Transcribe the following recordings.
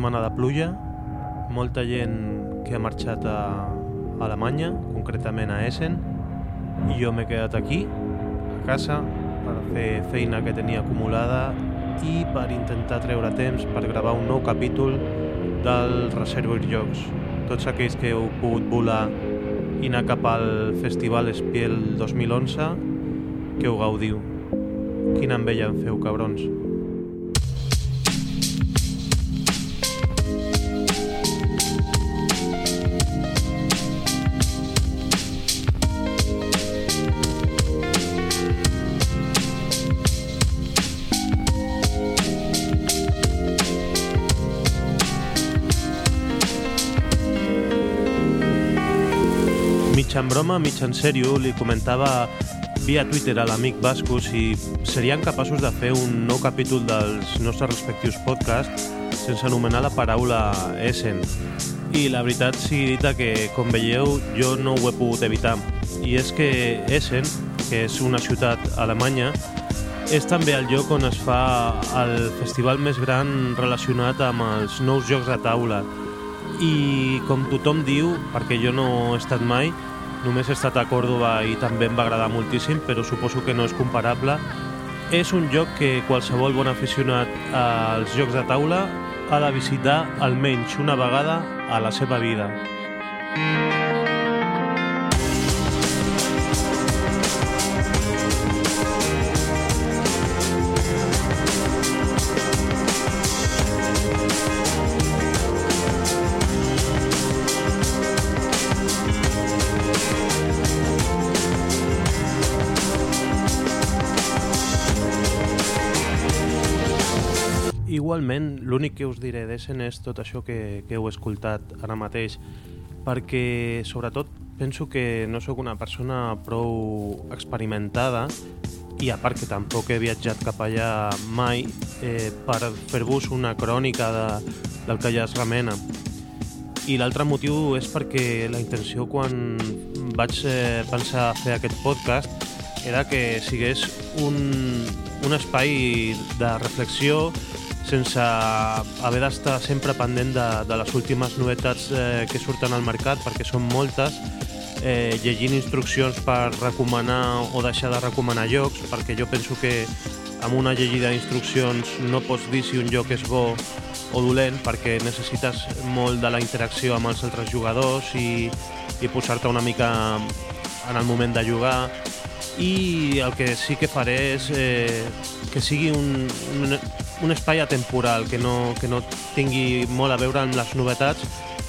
setmana de pluja, molta gent que ha marxat a Alemanya, concretament a Essen, i jo m'he quedat aquí, a casa, per fer feina que tenia acumulada i per intentar treure temps per gravar un nou capítol del Reservoir Jocs. Tots aquells que heu pogut volar i anar cap al Festival Espiel 2011, que ho gaudiu. Quina enveja em feu, cabrons. Broma, mig en sèrio, li comentava via Twitter a l'amic Vasco si serien capaços de fer un nou capítol dels nostres respectius podcasts sense anomenar la paraula Essen. I la veritat sigui dita que, com veieu, jo no ho he pogut evitar. I és que Essen, que és una ciutat alemanya, és també el lloc on es fa el festival més gran relacionat amb els nous jocs de taula. I com tothom diu, perquè jo no he estat mai, Només he estat a Còrdoba i també em va agradar moltíssim, però suposo que no és comparable. És un lloc que qualsevol bon aficionat als jocs de taula ha de visitar almenys una vegada a la seva vida. Igualment, l'únic que us diré d'Essen és tot això que, que heu escoltat ara mateix, perquè sobretot penso que no sóc una persona prou experimentada i a part que tampoc he viatjat cap allà mai eh, per fer-vos una crònica de, del que ja es remena. I l'altre motiu és perquè la intenció quan vaig eh, pensar fer aquest podcast era que sigués un, un espai de reflexió sense haver d'estar sempre pendent de, de les últimes novetats eh, que surten al mercat, perquè són moltes, eh, llegint instruccions per recomanar o deixar de recomanar llocs, perquè jo penso que amb una llegida d'instruccions no pots dir si un lloc és bo o dolent, perquè necessites molt de la interacció amb els altres jugadors i, i posar-te una mica en el moment de jugar. I el que sí que faré és eh, que sigui un, un, un espai atemporal, que no, que no tingui molt a veure amb les novetats,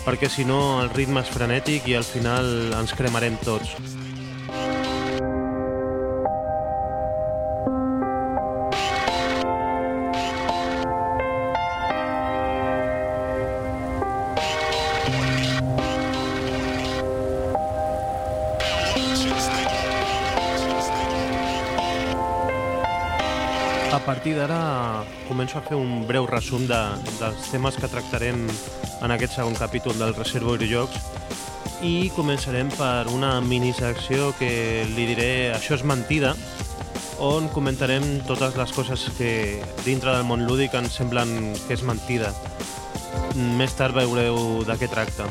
perquè si no el ritme és frenètic i al final ens cremarem tots. A partir d'ara començo a fer un breu resum de, dels temes que tractarem en aquest segon capítol del Reservoir Jocs i començarem per una minisecció que li diré Això és mentida, on comentarem totes les coses que dintre del món lúdic ens semblen que és mentida. Més tard veureu de què tracta.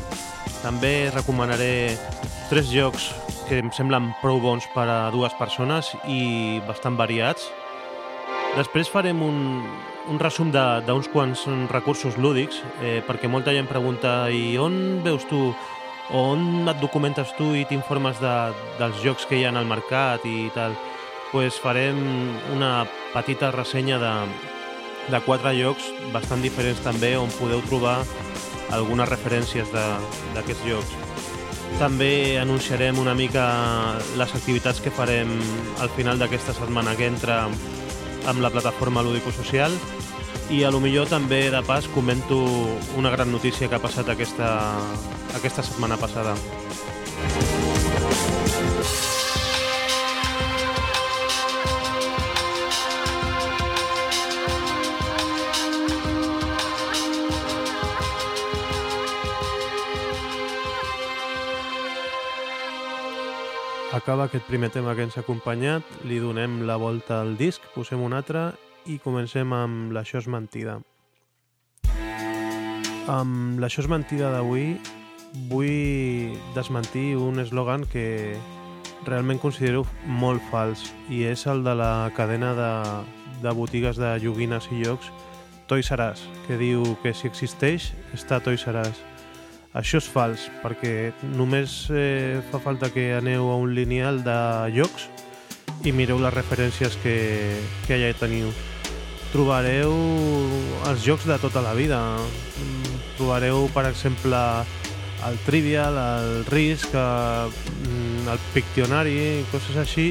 També recomanaré tres jocs que em semblen prou bons per a dues persones i bastant variats, Després farem un, un resum d'uns quants recursos lúdics, eh, perquè molta gent pregunta i on veus tu, on et documentes tu i t'informes de, dels jocs que hi ha al mercat i tal. pues farem una petita ressenya de, de quatre jocs bastant diferents també, on podeu trobar algunes referències d'aquests jocs. També anunciarem una mica les activitats que farem al final d'aquesta setmana que entra amb la plataforma lúdico-social i a lo millor també de pas comento una gran notícia que ha passat aquesta, aquesta setmana passada. Acaba aquest primer tema que ens ha acompanyat, li donem la volta al disc, posem un altre i comencem amb l'Això és mentida. Amb l'això és mentida d'avui vull desmentir un eslògan que realment considero molt fals i és el de la cadena de, de botigues de joguines i llocs Toys R Us, que diu que si existeix està Toys R Us. Això és fals, perquè només eh, fa falta que aneu a un lineal de llocs i mireu les referències que, que allà teniu. Trobareu els jocs de tota la vida. Mm, trobareu, per exemple, el Trivial, el Risk, mm, el Pictionary, coses així.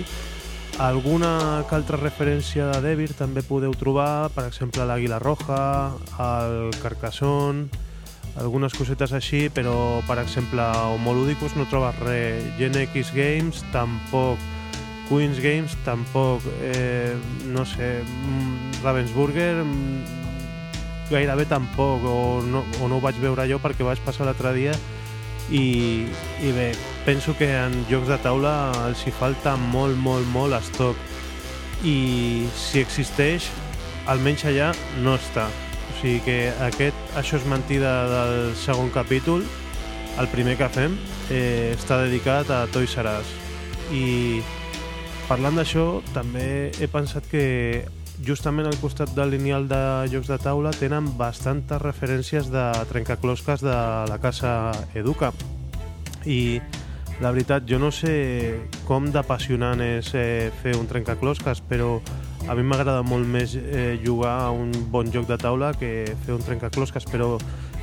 Alguna que altra referència de Devir també podeu trobar, per exemple l'Àguila Roja, el Carcassonne, algunes cosetes així, però per exemple Homoludicus no trobes res, Gen X Games tampoc, Queens Games tampoc, eh, no sé, mm, Ravensburger mm, gairebé tampoc, o no, o no ho vaig veure jo perquè vaig passar l'altre dia i, i bé, penso que en jocs de taula els hi falta molt, molt, molt estoc. I si existeix, almenys allà no està. Sigui que aquest, això és mentida del segon capítol, el primer que fem, eh, està dedicat a Toys R Us. I parlant d'això, també he pensat que justament al costat del lineal de jocs de taula tenen bastantes referències de trencaclosques de la casa Educa. I la veritat, jo no sé com d'apassionant és eh, fer un trencaclosques, però a mi m'agrada molt més eh, jugar a un bon joc de taula que fer un trencaclosques, però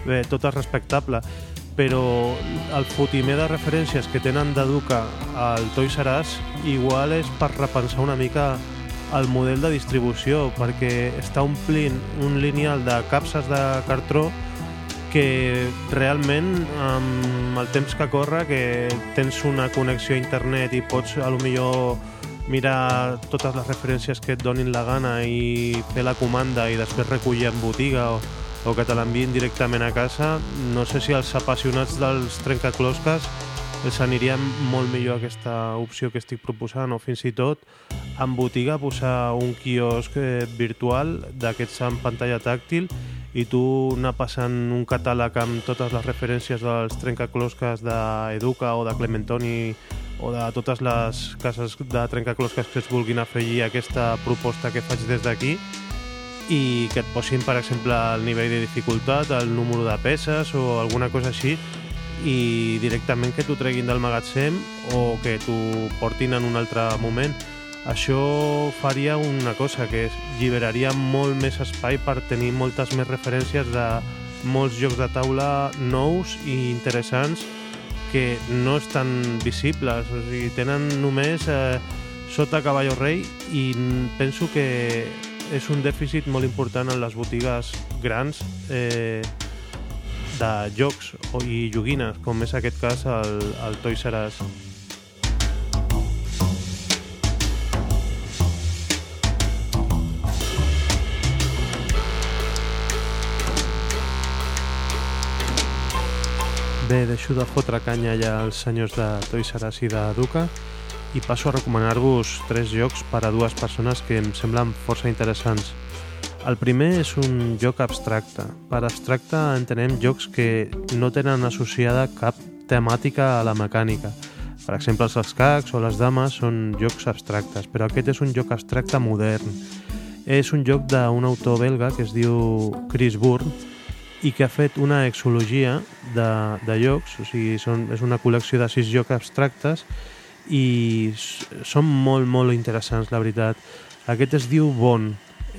bé, tot és respectable. Però el fotimer de referències que tenen d'Educa al Toys R Us igual és per repensar una mica el model de distribució, perquè està omplint un lineal de capses de cartró que realment amb el temps que corre que tens una connexió a internet i pots a lo millor mirar totes les referències que et donin la gana i fer la comanda i després recollir en botiga o, o que te l'enviïn directament a casa no sé si els apassionats dels trencaclosques els aniria molt millor aquesta opció que estic proposant o fins i tot en botiga posar un quiosc eh, virtual d'aquests amb pantalla tàctil i tu anar passant un catàleg amb totes les referències dels trencaclosques d'Educa o de Clementoni o de totes les cases de trencaclosques que es vulguin afegir a aquesta proposta que faig des d'aquí i que et posin, per exemple, el nivell de dificultat, el número de peces o alguna cosa així i directament que t'ho treguin del magatzem o que t'ho portin en un altre moment. Això faria una cosa, que és lliberaria molt més espai per tenir moltes més referències de molts jocs de taula nous i interessants que no estan visibles, o sigui, tenen només eh, sota Caballo Rei i penso que és un dèficit molt important en les botigues grans eh, de jocs i joguines, com és aquest cas el, el Toys R Us. Bé, deixo de fotre canya ja als senyors de Toys R Us i de Duca i passo a recomanar-vos tres jocs per a dues persones que em semblen força interessants. El primer és un joc abstracte. Per abstracte entenem jocs que no tenen associada cap temàtica a la mecànica. Per exemple, els escacs o les dames són jocs abstractes, però aquest és un joc abstracte modern. És un joc d'un autor belga que es diu Chris Bourne i que ha fet una exologia de, de jocs, o sigui, són, és una col·lecció de sis jocs abstractes i són molt, molt interessants, la veritat. Aquest es diu Bon,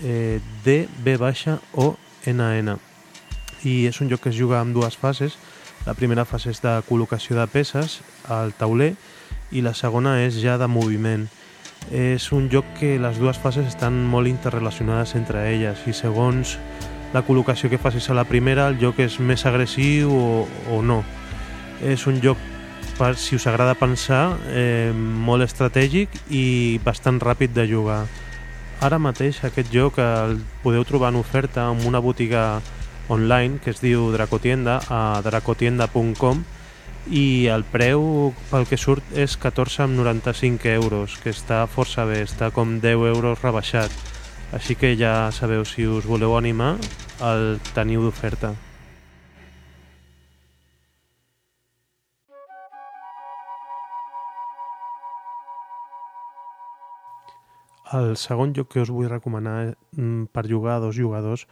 eh, D, B baixa o N, N. I és un joc que es juga amb dues fases. La primera fase és de col·locació de peces al tauler i la segona és ja de moviment. És un joc que les dues fases estan molt interrelacionades entre elles i segons la col·locació que facis a la primera el joc és més agressiu o, o no. És un joc per si us agrada pensar, eh, molt estratègic i bastant ràpid de jugar. Ara mateix aquest joc el podeu trobar en oferta en una botiga online que es diu Dracotienda a dracotienda.com i el preu pel que surt és 14,95 euros, que està força bé, està com 10 euros rebaixat. Així que ja sabeu si us voleu animar, el teniu d'oferta. El segon joc que us vull recomanar mm, per jugar a dos jugadors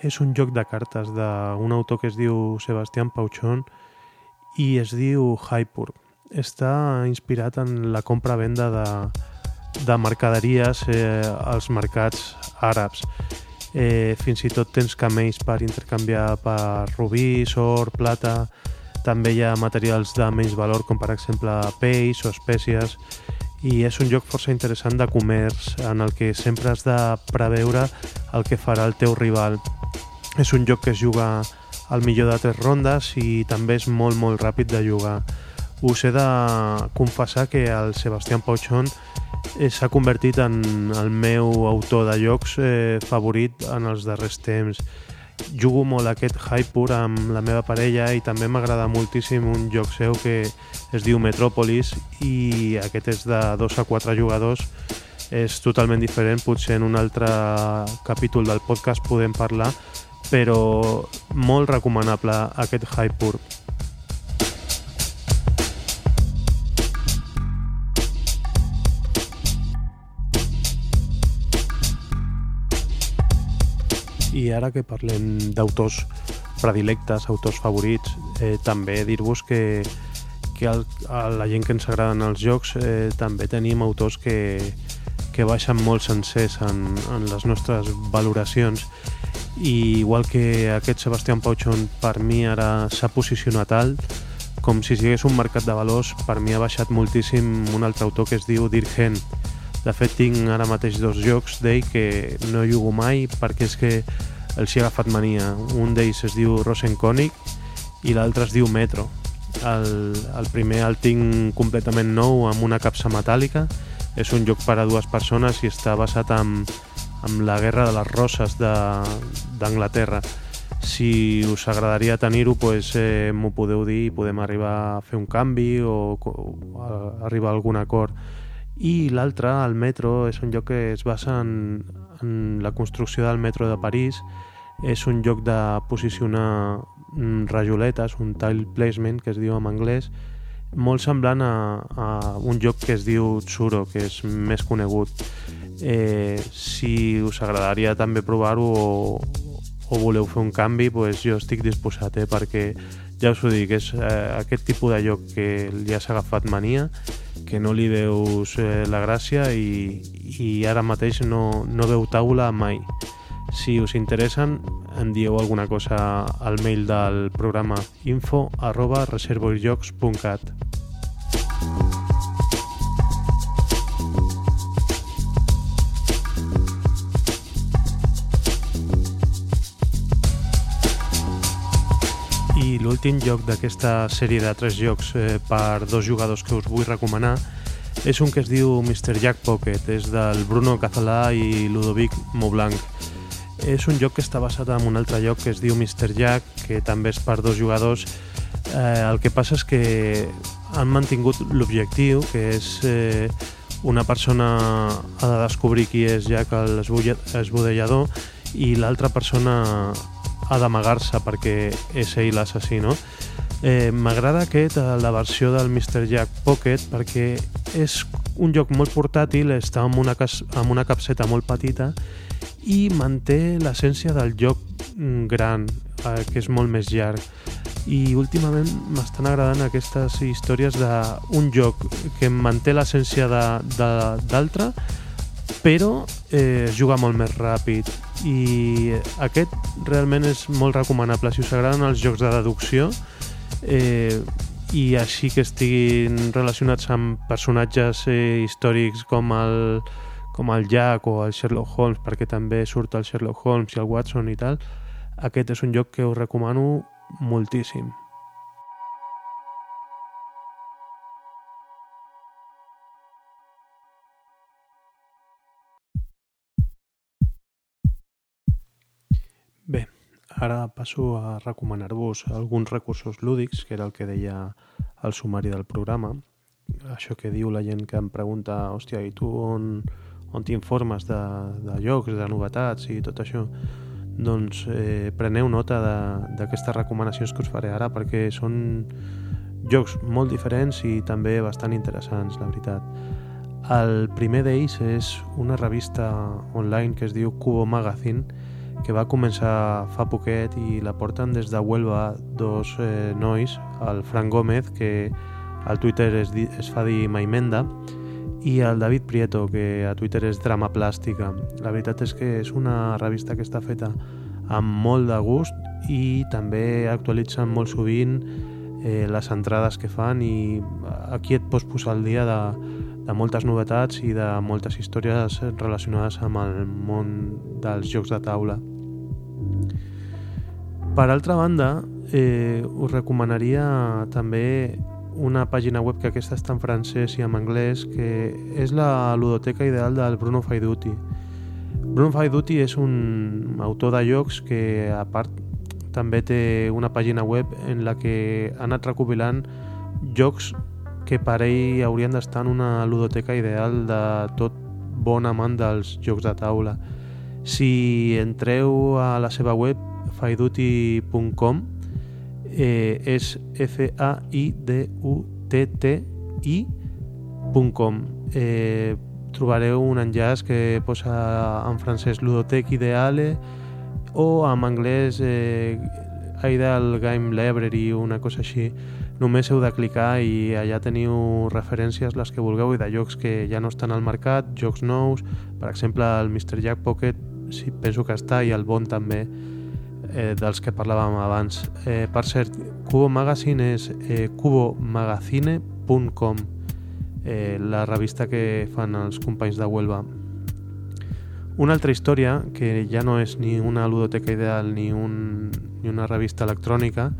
és un joc de cartes d'un autor que es diu Sebastián Pauchon i es diu Hypur. Està inspirat en la compra-venda de de mercaderies eh, als mercats àrabs. Eh, fins i tot tens camells per intercanviar per rubí, or, plata... També hi ha materials de menys valor, com per exemple peix o espècies, i és un joc força interessant de comerç en el que sempre has de preveure el que farà el teu rival. És un joc que es juga al millor de tres rondes i també és molt molt ràpid de jugar. Us he de confessar que el Sebastián eh, s'ha convertit en el meu autor de jocs eh, favorit en els darrers temps. Jugo molt aquest Hypur amb la meva parella i també m'agrada moltíssim un joc seu que es diu Metropolis i aquest és de 2 a 4 jugadors és totalment diferent, potser en un altre capítol del podcast podem parlar, però molt recomanable aquest Hypur. I ara que parlem d'autors predilectes, autors favorits, eh, també dir-vos que, que el, a la gent que ens agraden els jocs eh, també tenim autors que, que baixen molt sencers en, en les nostres valoracions. I igual que aquest Sebastián Pauchón per mi ara s'ha posicionat alt. Com si sigués un mercat de valors per mi ha baixat moltíssim un altre autor que es diu Dirgen de fet, tinc ara mateix dos jocs d'ell que no jugo mai perquè és que els he agafat mania. Un d'ells es diu Rosenconic i l'altre es diu Metro. El, el primer el tinc completament nou amb una capsa metàl·lica. És un joc per a dues persones i està basat en, en la guerra de les roses d'Anglaterra. Si us agradaria tenir-ho, pues, eh, m'ho podeu dir i podem arribar a fer un canvi o, o a arribar a algun acord i l'altre, el metro, és un lloc que es basa en, en la construcció del metro de París. És un lloc de posicionar mm, rajoletes, un tile placement, que es diu en anglès, molt semblant a, a un lloc que es diu Tsuro, que és més conegut. Eh, si us agradaria també provar-ho o, o voleu fer un canvi, pues jo estic disposat, eh, perquè ja us ho dic, és eh, aquest tipus de lloc que li has agafat mania, que no li veus eh, la gràcia i, i ara mateix no, no veu taula mai. Si us interessen, en dieu alguna cosa al mail del programa info arroba reservoirjocs.cat. l'últim joc d'aquesta sèrie de tres jocs eh, per dos jugadors que us vull recomanar és un que es diu Mr. Jack Pocket, és del Bruno Cazalà i Ludovic Moblanc. És un joc que està basat en un altre joc que es diu Mr. Jack, que també és per dos jugadors. Eh, el que passa és que han mantingut l'objectiu, que és eh, una persona ha de descobrir qui és Jack l'esbudellador i l'altra persona ha d'amagar-se perquè és ell l'assassí, no? Eh, M'agrada aquest, eh, la versió del Mr. Jack Pocket, perquè és un joc molt portàtil, està amb una, amb una capseta molt petita i manté l'essència del joc mm, gran, eh, que és molt més llarg. I últimament m'estan agradant aquestes històries d'un joc que manté l'essència d'altre, però eh, es juga molt més ràpid i aquest realment és molt recomanable. Si us agraden els jocs de deducció eh, i així que estiguin relacionats amb personatges eh, històrics com el, com el Jack o el Sherlock Holmes perquè també surt el Sherlock Holmes i el Watson i tal aquest és un joc que us recomano moltíssim ara passo a recomanar-vos alguns recursos lúdics, que era el que deia el sumari del programa. Això que diu la gent que em pregunta, hòstia, i tu on, on t'informes de, de llocs, de novetats i tot això? Doncs eh, preneu nota d'aquestes recomanacions que us faré ara perquè són jocs molt diferents i també bastant interessants, la veritat. El primer d'ells és una revista online que es diu Cubo Magazine, que va començar fa poquet i la porten des de Huelva dos eh, nois, el Frank Gómez, que al Twitter es, di, es fa dir Maimenda, i el David Prieto, que a Twitter és Drama Plàstica. La veritat és que és una revista que està feta amb molt de gust i també actualitzen molt sovint eh, les entrades que fan i aquí et pots posar al dia de, de moltes novetats i de moltes històries relacionades amb el món dels jocs de taula. Per altra banda, eh, us recomanaria també una pàgina web que aquesta està en francès i en anglès, que és la ludoteca ideal del Bruno Faiduti. Bruno Faiduti és un autor de jocs que, a part, també té una pàgina web en la que ha anat recopilant jocs que per ell haurien d'estar en una ludoteca ideal de tot bon amant dels jocs de taula. Si entreu a la seva web faiduti.com eh, és F-A-I-D-U-T-T-I.com eh, trobareu un enllaç que posa en francès Ludotec Ideale o en anglès eh, Ideal Game Library o una cosa així només heu de clicar i allà teniu referències les que vulgueu i de jocs que ja no estan al mercat, jocs nous, per exemple el Mr. Jack Pocket sí, penso que està i el Bon també eh, dels que parlàvem abans. Eh, per cert, Cubo Magazine és eh, cubomagazine.com, eh, la revista que fan els companys de Huelva. Una altra història, que ja no és ni una ludoteca ideal ni, un, ni una revista electrònica,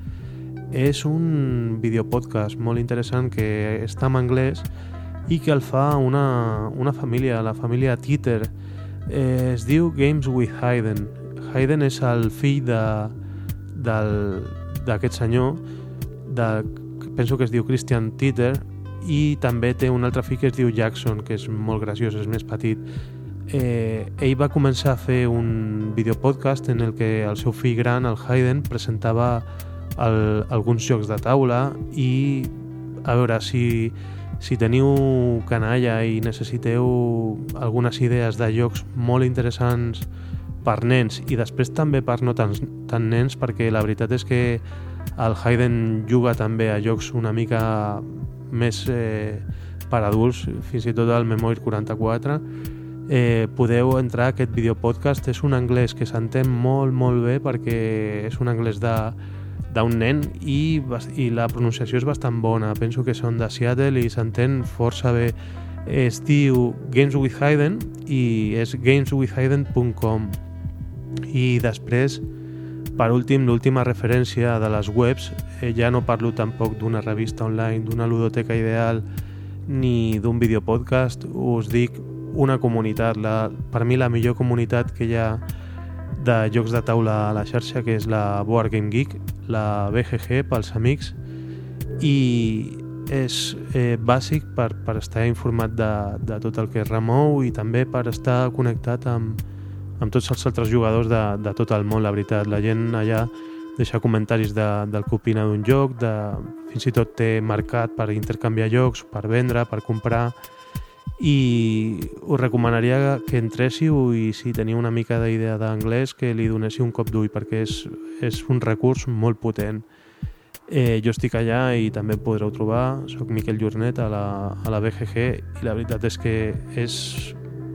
és un videopodcast molt interessant que està en anglès i que el fa una, una família, la família Titer. Eh, es diu Games with Hayden Hayden és el fill d'aquest senyor, de, penso que es diu Christian Titter, i també té un altre fill que es diu Jackson, que és molt graciós, és més petit. Eh, ell va començar a fer un videopodcast en el que el seu fill gran, el Hayden, presentava el, alguns jocs de taula i a veure si, si teniu canalla i necessiteu algunes idees de jocs molt interessants per nens i després també per no tan, tan nens perquè la veritat és que el Hayden juga també a jocs una mica més eh, per adults, fins i tot el Memoir 44 eh, podeu entrar a aquest videopodcast és un anglès que s'entén molt molt bé perquè és un anglès de d'un nen i, i la pronunciació és bastant bona. Penso que són de Seattle i s'entén força bé. Es diu Games with Hayden i és gameswithhayden.com i després, per últim, l'última referència de les webs, eh, ja no parlo tampoc d'una revista online, d'una ludoteca ideal, ni d'un videopodcast, us dic una comunitat, la, per mi la millor comunitat que hi ha de jocs de taula a la xarxa, que és la Board Game Geek, la BGG pels amics, i és eh, bàsic per, per estar informat de, de tot el que es remou i també per estar connectat amb, amb tots els altres jugadors de, de tot el món, la veritat. La gent allà deixa comentaris de, del que opina d'un joc, de, fins i tot té marcat per intercanviar jocs, per vendre, per comprar i us recomanaria que entréssiu i si teniu una mica d'idea d'anglès que li donéssiu un cop d'ull perquè és, és un recurs molt potent. Eh, jo estic allà i també podreu trobar, soc Miquel Jornet a la, a la BGG i la veritat és que és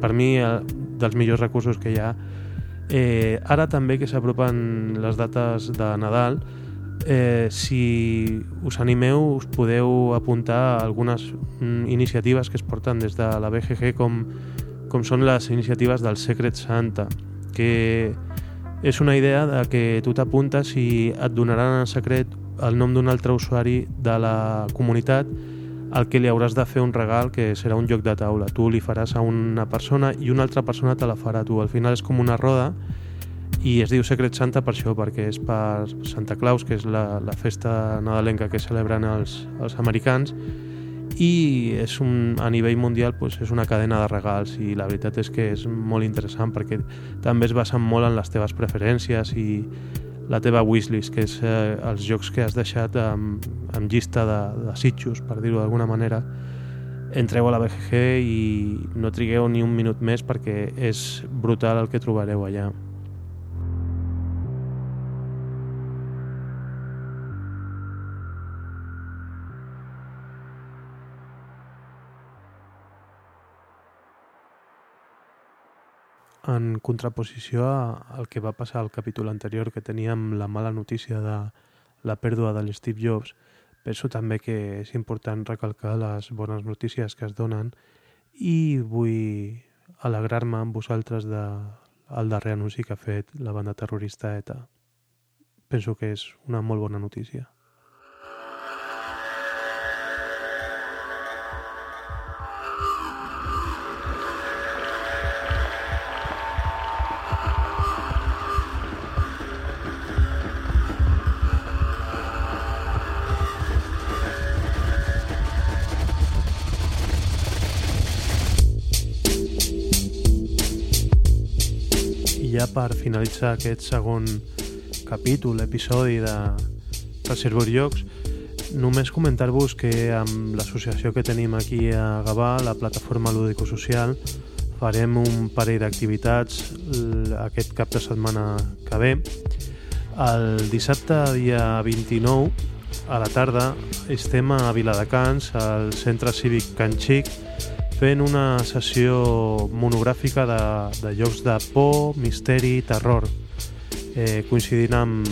per mi dels millors recursos que hi ha. Eh, ara també que s'apropen les dates de Nadal, eh, si us animeu us podeu apuntar a algunes mm, iniciatives que es porten des de la BGG com, com són les iniciatives del Secret Santa, que és una idea de que tu t'apuntes i et donaran en secret el nom d'un altre usuari de la comunitat al que li hauràs de fer un regal que serà un joc de taula. Tu li faràs a una persona i una altra persona te la farà tu. Al final és com una roda i es diu Secret Santa per això, perquè és per Santa Claus, que és la, la festa nadalenca que celebren els, els americans, i és un, a nivell mundial pues, és una cadena de regals i la veritat és que és molt interessant perquè també es basen molt en les teves preferències i la teva wishlist, que és eh, els jocs que has deixat amb, amb llista de, de sitjos, per dir-ho d'alguna manera. entreu a la BGG i no trigueu ni un minut més perquè és brutal el que trobareu allà. En contraposició al que va passar al capítol anterior, que teníem la mala notícia de la pèrdua de l'Steve Jobs, penso també que és important recalcar les bones notícies que es donen i vull alegrar-me amb vosaltres de el darrer anunci que ha fet la banda terrorista ETA. Penso que és una molt bona notícia. Per finalitzar aquest segon capítol, episodi de Reservoir Llocs, només comentar-vos que amb l'associació que tenim aquí a Gavà, la plataforma lúdico-social, farem un parell d'activitats aquest cap de setmana que ve. El dissabte, dia 29, a la tarda, estem a Viladecans, al Centre Cívic Can Xic, fent una sessió monogràfica de, de llocs de por, misteri, terror, eh, coincidint amb,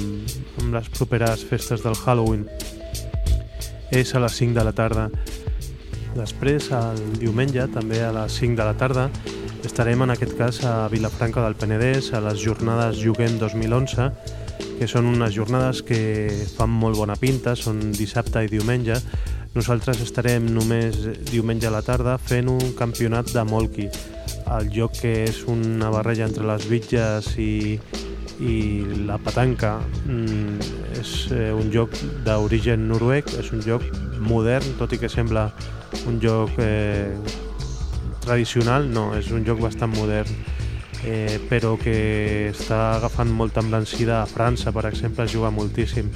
amb les properes festes del Halloween. És a les 5 de la tarda. Després, el diumenge, també a les 5 de la tarda, estarem en aquest cas a Vilafranca del Penedès a les jornades Juguem 2011 que són unes jornades que fan molt bona pinta, són dissabte i diumenge nosaltres estarem només diumenge a la tarda fent un campionat de molki. El joc que és una barreja entre les bitges i, i la petanca mm, és eh, un joc d'origen noruec, és un joc modern, tot i que sembla un joc eh, tradicional, no, és un joc bastant modern eh, però que està agafant molta emblancida a França, per exemple, es juga moltíssim.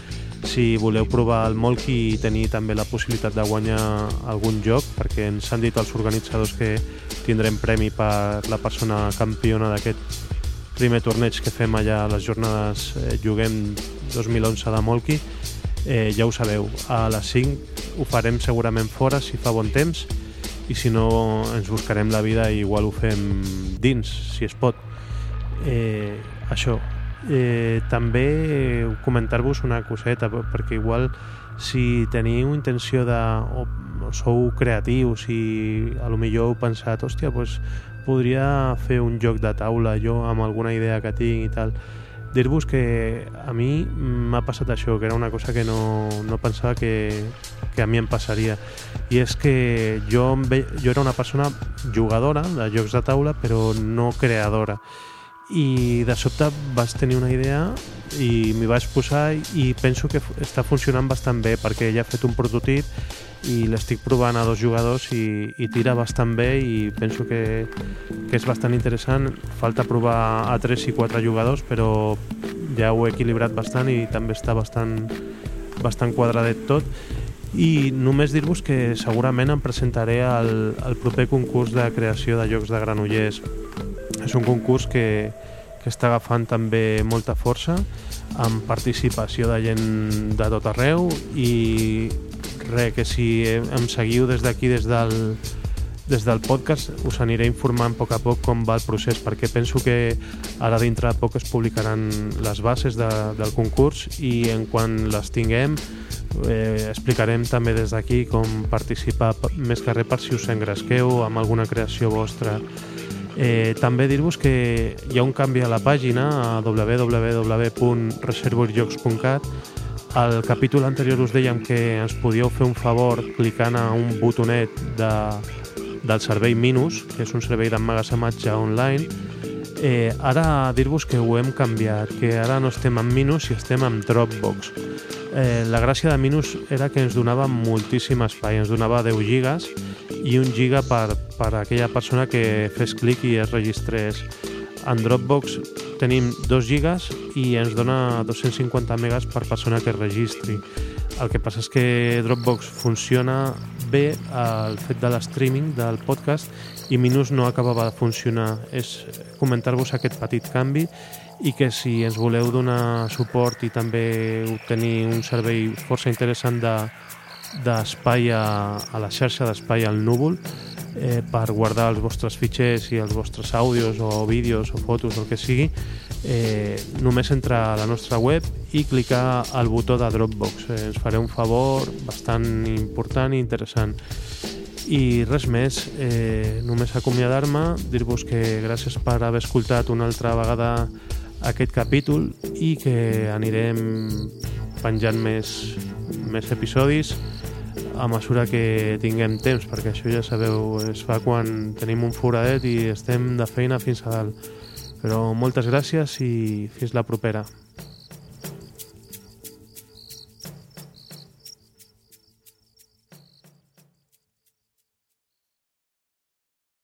Si voleu provar el Molki i tenir també la possibilitat de guanyar algun joc, perquè ens han dit els organitzadors que tindrem premi per la persona campiona d'aquest primer torneig que fem allà a les jornades eh, Juguem 2011 de Molki, eh, ja ho sabeu, a les 5 ho farem segurament fora si fa bon temps i si no ens buscarem la vida i igual ho fem dins, si es pot. Eh, això, Eh, també comentar-vos una coseta, perquè igual si teniu intenció de... o, sou creatius i a lo millor heu pensat, hòstia, pues, podria fer un joc de taula jo amb alguna idea que tinc i tal dir-vos que a mi m'ha passat això, que era una cosa que no, no pensava que, que a mi em passaria. I és que jo, jo era una persona jugadora de jocs de taula, però no creadora i de sobte vas tenir una idea i m'hi vaig posar i penso que està funcionant bastant bé perquè ja he fet un prototip i l'estic provant a dos jugadors i, i tira bastant bé i penso que, que és bastant interessant. Falta provar a 3 i 4 jugadors però ja ho he equilibrat bastant i també està bastant, bastant quadradet tot. I només dir-vos que segurament em presentaré al, al proper concurs de creació de jocs de Granollers és un concurs que, que està agafant també molta força amb participació de gent de tot arreu i res, que si em seguiu des d'aquí, des del, des del podcast, us aniré informant a poc a poc com va el procés, perquè penso que ara dintre de poc es publicaran les bases de, del concurs i en quan les tinguem eh, explicarem també des d'aquí com participar més que res per si us engresqueu amb alguna creació vostra Eh, també dir-vos que hi ha un canvi a la pàgina a www.reservoirjocs.cat al capítol anterior us dèiem que ens podíeu fer un favor clicant a un botonet de, del servei Minus, que és un servei d'emmagassematge online. Eh, ara dir-vos que ho hem canviat, que ara no estem amb Minus i estem amb Dropbox. Eh, la gràcia de Minus era que ens donava moltíssim espai, ens donava 10 gigas i un giga per, per a aquella persona que fes clic i es registrés. En Dropbox tenim 2 gigas i ens dona 250 megas per persona que es registri. El que passa és que Dropbox funciona bé el fet de l'streaming del podcast i Minus no acabava de funcionar. És comentar-vos aquest petit canvi i que si ens voleu donar suport i també obtenir un servei força interessant d'espai de, a, a la xarxa d'espai al núvol eh, per guardar els vostres fitxers i els vostres àudios o vídeos o fotos o el que sigui eh, només entrar a la nostra web i clicar al botó de Dropbox. Eh, ens faré un favor bastant important i interessant. I res més, eh, només acomiadar-me, dir-vos que gràcies per haver escoltat una altra vegada aquest capítol i que anirem penjant més, més episodis a mesura que tinguem temps, perquè això ja sabeu, es fa quan tenim un foradet i estem de feina fins a dalt. Però moltes gràcies i fins la propera.